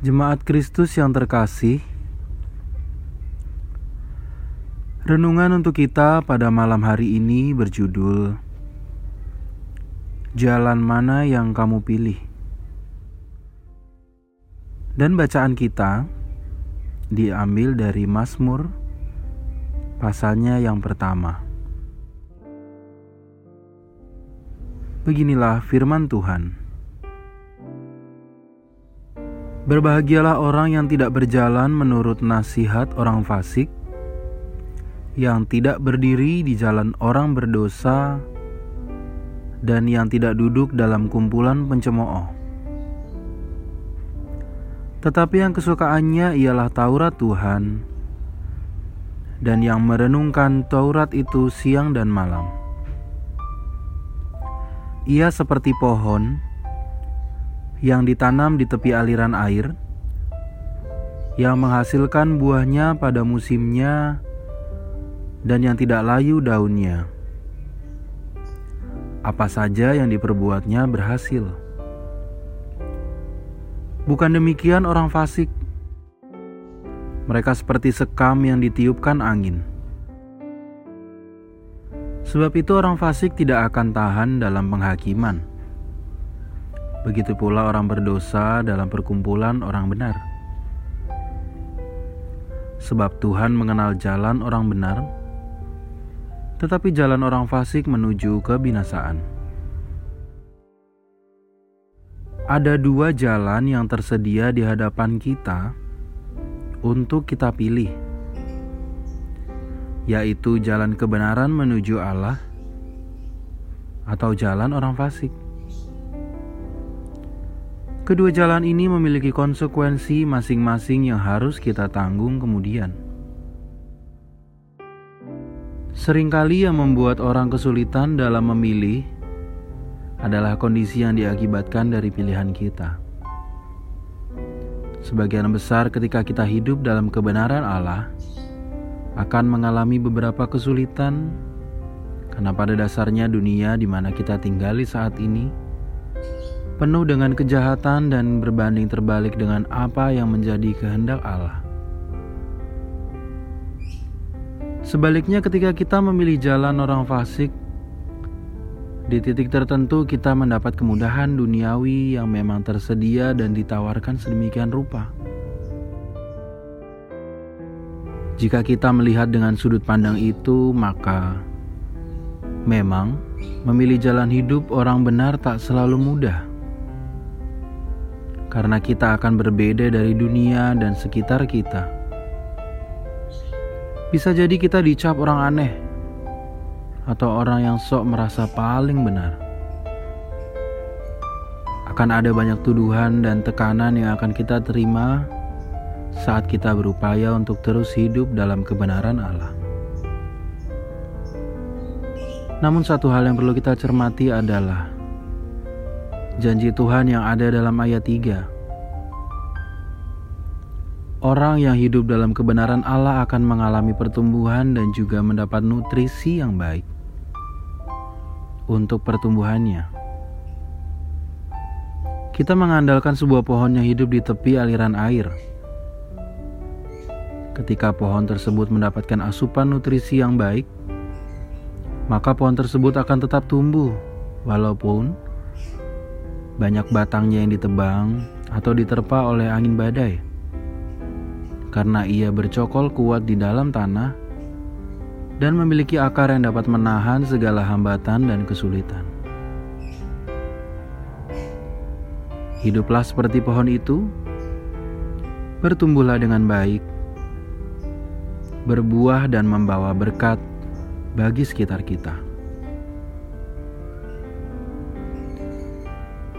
Jemaat Kristus yang terkasih, renungan untuk kita pada malam hari ini berjudul "Jalan Mana Yang Kamu Pilih". Dan bacaan kita diambil dari Mazmur, pasalnya yang pertama. Beginilah firman Tuhan. Berbahagialah orang yang tidak berjalan menurut nasihat orang fasik, yang tidak berdiri di jalan orang berdosa, dan yang tidak duduk dalam kumpulan pencemooh. Tetapi yang kesukaannya ialah Taurat Tuhan, dan yang merenungkan Taurat itu siang dan malam. Ia seperti pohon yang ditanam di tepi aliran air, yang menghasilkan buahnya pada musimnya, dan yang tidak layu daunnya. Apa saja yang diperbuatnya berhasil. Bukan demikian orang fasik. Mereka seperti sekam yang ditiupkan angin. Sebab itu orang fasik tidak akan tahan dalam penghakiman Begitu pula orang berdosa dalam perkumpulan orang benar. Sebab Tuhan mengenal jalan orang benar, tetapi jalan orang fasik menuju kebinasaan. Ada dua jalan yang tersedia di hadapan kita untuk kita pilih, yaitu jalan kebenaran menuju Allah atau jalan orang fasik. Kedua jalan ini memiliki konsekuensi masing-masing yang harus kita tanggung kemudian. Seringkali yang membuat orang kesulitan dalam memilih adalah kondisi yang diakibatkan dari pilihan kita. Sebagian besar ketika kita hidup dalam kebenaran Allah akan mengalami beberapa kesulitan karena pada dasarnya dunia di mana kita tinggali saat ini penuh dengan kejahatan dan berbanding terbalik dengan apa yang menjadi kehendak Allah. Sebaliknya, ketika kita memilih jalan orang fasik, di titik tertentu kita mendapat kemudahan duniawi yang memang tersedia dan ditawarkan sedemikian rupa. Jika kita melihat dengan sudut pandang itu, maka memang memilih jalan hidup orang benar tak selalu mudah karena kita akan berbeda dari dunia dan sekitar kita. Bisa jadi kita dicap orang aneh atau orang yang sok merasa paling benar. Akan ada banyak tuduhan dan tekanan yang akan kita terima saat kita berupaya untuk terus hidup dalam kebenaran Allah. Namun, satu hal yang perlu kita cermati adalah janji Tuhan yang ada dalam ayat 3. Orang yang hidup dalam kebenaran Allah akan mengalami pertumbuhan dan juga mendapat nutrisi yang baik untuk pertumbuhannya. Kita mengandalkan sebuah pohon yang hidup di tepi aliran air. Ketika pohon tersebut mendapatkan asupan nutrisi yang baik, maka pohon tersebut akan tetap tumbuh walaupun banyak batangnya yang ditebang atau diterpa oleh angin badai. Karena ia bercokol kuat di dalam tanah dan memiliki akar yang dapat menahan segala hambatan dan kesulitan. Hiduplah seperti pohon itu, bertumbuhlah dengan baik, berbuah dan membawa berkat bagi sekitar kita.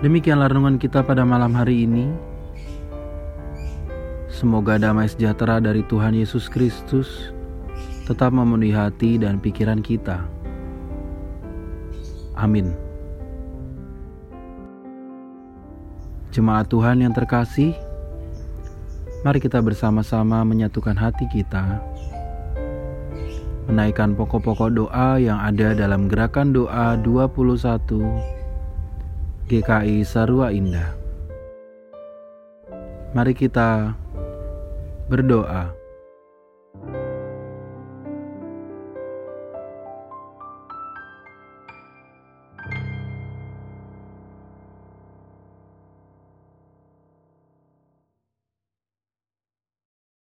Demikianlah renungan kita pada malam hari ini. Semoga damai sejahtera dari Tuhan Yesus Kristus tetap memenuhi hati dan pikiran kita. Amin. Jemaat Tuhan yang terkasih, mari kita bersama-sama menyatukan hati kita, menaikkan pokok-pokok doa yang ada dalam gerakan doa 21 GKI Sarua Indah. Mari kita berdoa.